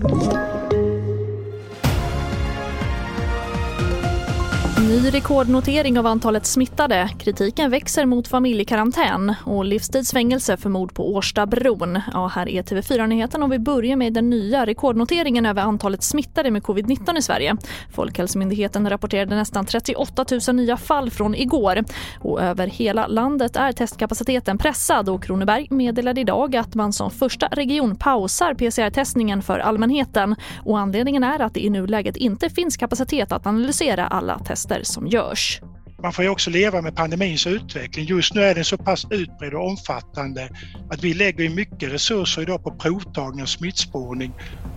Thank you. Ny rekordnotering av antalet smittade. Kritiken växer mot familjekarantän och livstidsfängelse för mord på Årstabron. Ja, här är TV4-nyheten och vi börjar med den nya rekordnoteringen över antalet smittade med covid-19 i Sverige. Folkhälsomyndigheten rapporterade nästan 38 000 nya fall från igår. Och över hela landet är testkapaciteten pressad och Kronoberg meddelade idag att man som första region pausar PCR-testningen för allmänheten. Och anledningen är att det i nuläget inte finns kapacitet att analysera alla tester tester som görs. Man får ju också leva med pandemins utveckling. Just nu är den så pass utbredd och omfattande att vi lägger mycket resurser idag på provtagning och smittspårning.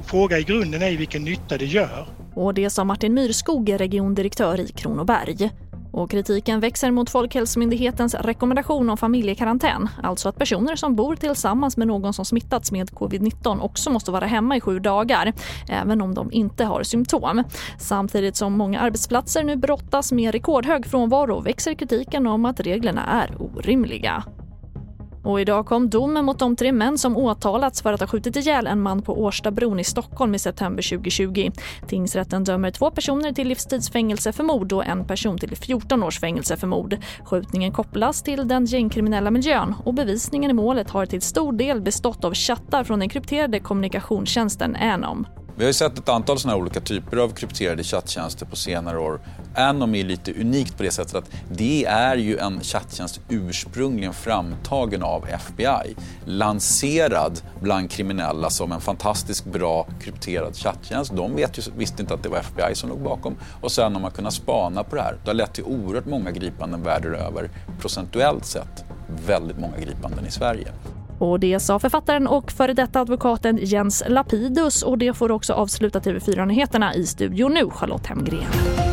Frågan i grunden är vilken nytta det gör. Och det sa Martin Myrskog, regiondirektör i Kronoberg. Och kritiken växer mot Folkhälsomyndighetens rekommendation om familjekarantän. Alltså att personer som bor tillsammans med någon som smittats med covid-19 också måste vara hemma i sju dagar, även om de inte har symptom. Samtidigt som många arbetsplatser nu brottas med rekordhög frånvaro växer kritiken om att reglerna är orimliga. Och idag kom domen mot de tre män som åtalats för att ha skjutit ihjäl en man på Årstabron i Stockholm i september 2020. Tingsrätten dömer två personer till livstidsfängelse för mord och en person till 14 års fängelse för mord. Skjutningen kopplas till den gängkriminella miljön och bevisningen i målet har till stor del bestått av chattar från den krypterade kommunikationstjänsten Anom. Vi har ju sett ett antal sådana olika typer av krypterade chatttjänster på senare år. Anom är lite unikt på det sättet att det är ju en chatttjänst ursprungligen framtagen av FBI. Lanserad bland kriminella som en fantastiskt bra krypterad chatttjänst. De vet ju, visste inte att det var FBI som låg bakom. Och sen har man kunnat spana på det här. Det har lett till oerhört många gripanden världen över. Procentuellt sett väldigt många gripanden i Sverige. Och det sa författaren och före detta advokaten Jens Lapidus och det får också avsluta TV4-nyheterna i studion nu, Charlotte Hemgren.